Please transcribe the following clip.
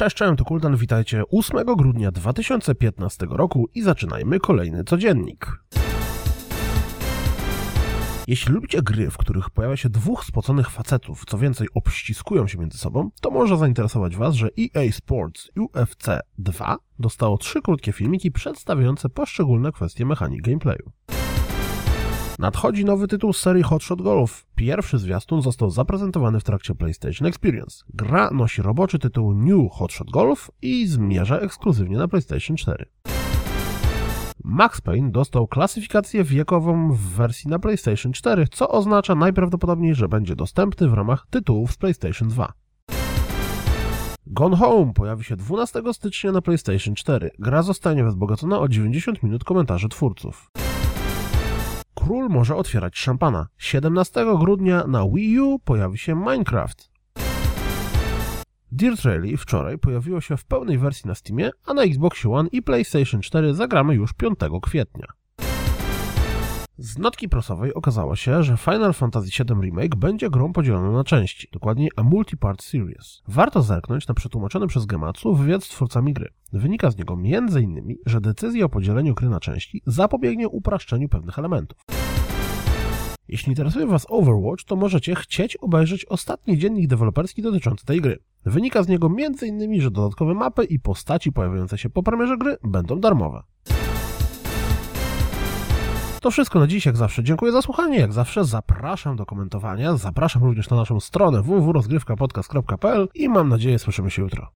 Cześć, cześć, to Kuldan, witajcie 8 grudnia 2015 roku i zaczynajmy kolejny codziennik. Jeśli lubicie gry, w których pojawia się dwóch spoconych facetów, co więcej obściskują się między sobą, to może zainteresować Was, że EA Sports UFC 2 dostało trzy krótkie filmiki przedstawiające poszczególne kwestie mechanik gameplayu. Nadchodzi nowy tytuł z serii Hot Shot Golf. Pierwszy zwiastun został zaprezentowany w trakcie PlayStation Experience. Gra nosi roboczy tytuł New Hot Shot Golf i zmierza ekskluzywnie na PlayStation 4. Max Payne dostał klasyfikację wiekową w wersji na PlayStation 4, co oznacza najprawdopodobniej, że będzie dostępny w ramach tytułów z PlayStation 2. Gone Home pojawi się 12 stycznia na PlayStation 4. Gra zostanie wzbogacona o 90 minut komentarzy twórców. Król może otwierać szampana. 17 grudnia na Wii U pojawi się Minecraft. Dirt Rally wczoraj pojawiło się w pełnej wersji na Steamie, a na Xbox One i PlayStation 4 zagramy już 5 kwietnia. Z notki prasowej okazało się, że Final Fantasy VII Remake będzie grą podzieloną na części, dokładniej a multi-part series. Warto zerknąć na przetłumaczony przez Gematsu wywiad z twórcami gry. Wynika z niego m.in., że decyzja o podzieleniu gry na części zapobiegnie upraszczeniu pewnych elementów. Jeśli interesuje Was Overwatch, to możecie chcieć obejrzeć ostatni dziennik deweloperski dotyczący tej gry. Wynika z niego m.in., że dodatkowe mapy i postaci pojawiające się po premierze gry będą darmowe. To wszystko na dziś, jak zawsze. Dziękuję za słuchanie, jak zawsze zapraszam do komentowania, zapraszam również na naszą stronę www.rozgrywkapodcast.pl i mam nadzieję słyszymy się jutro.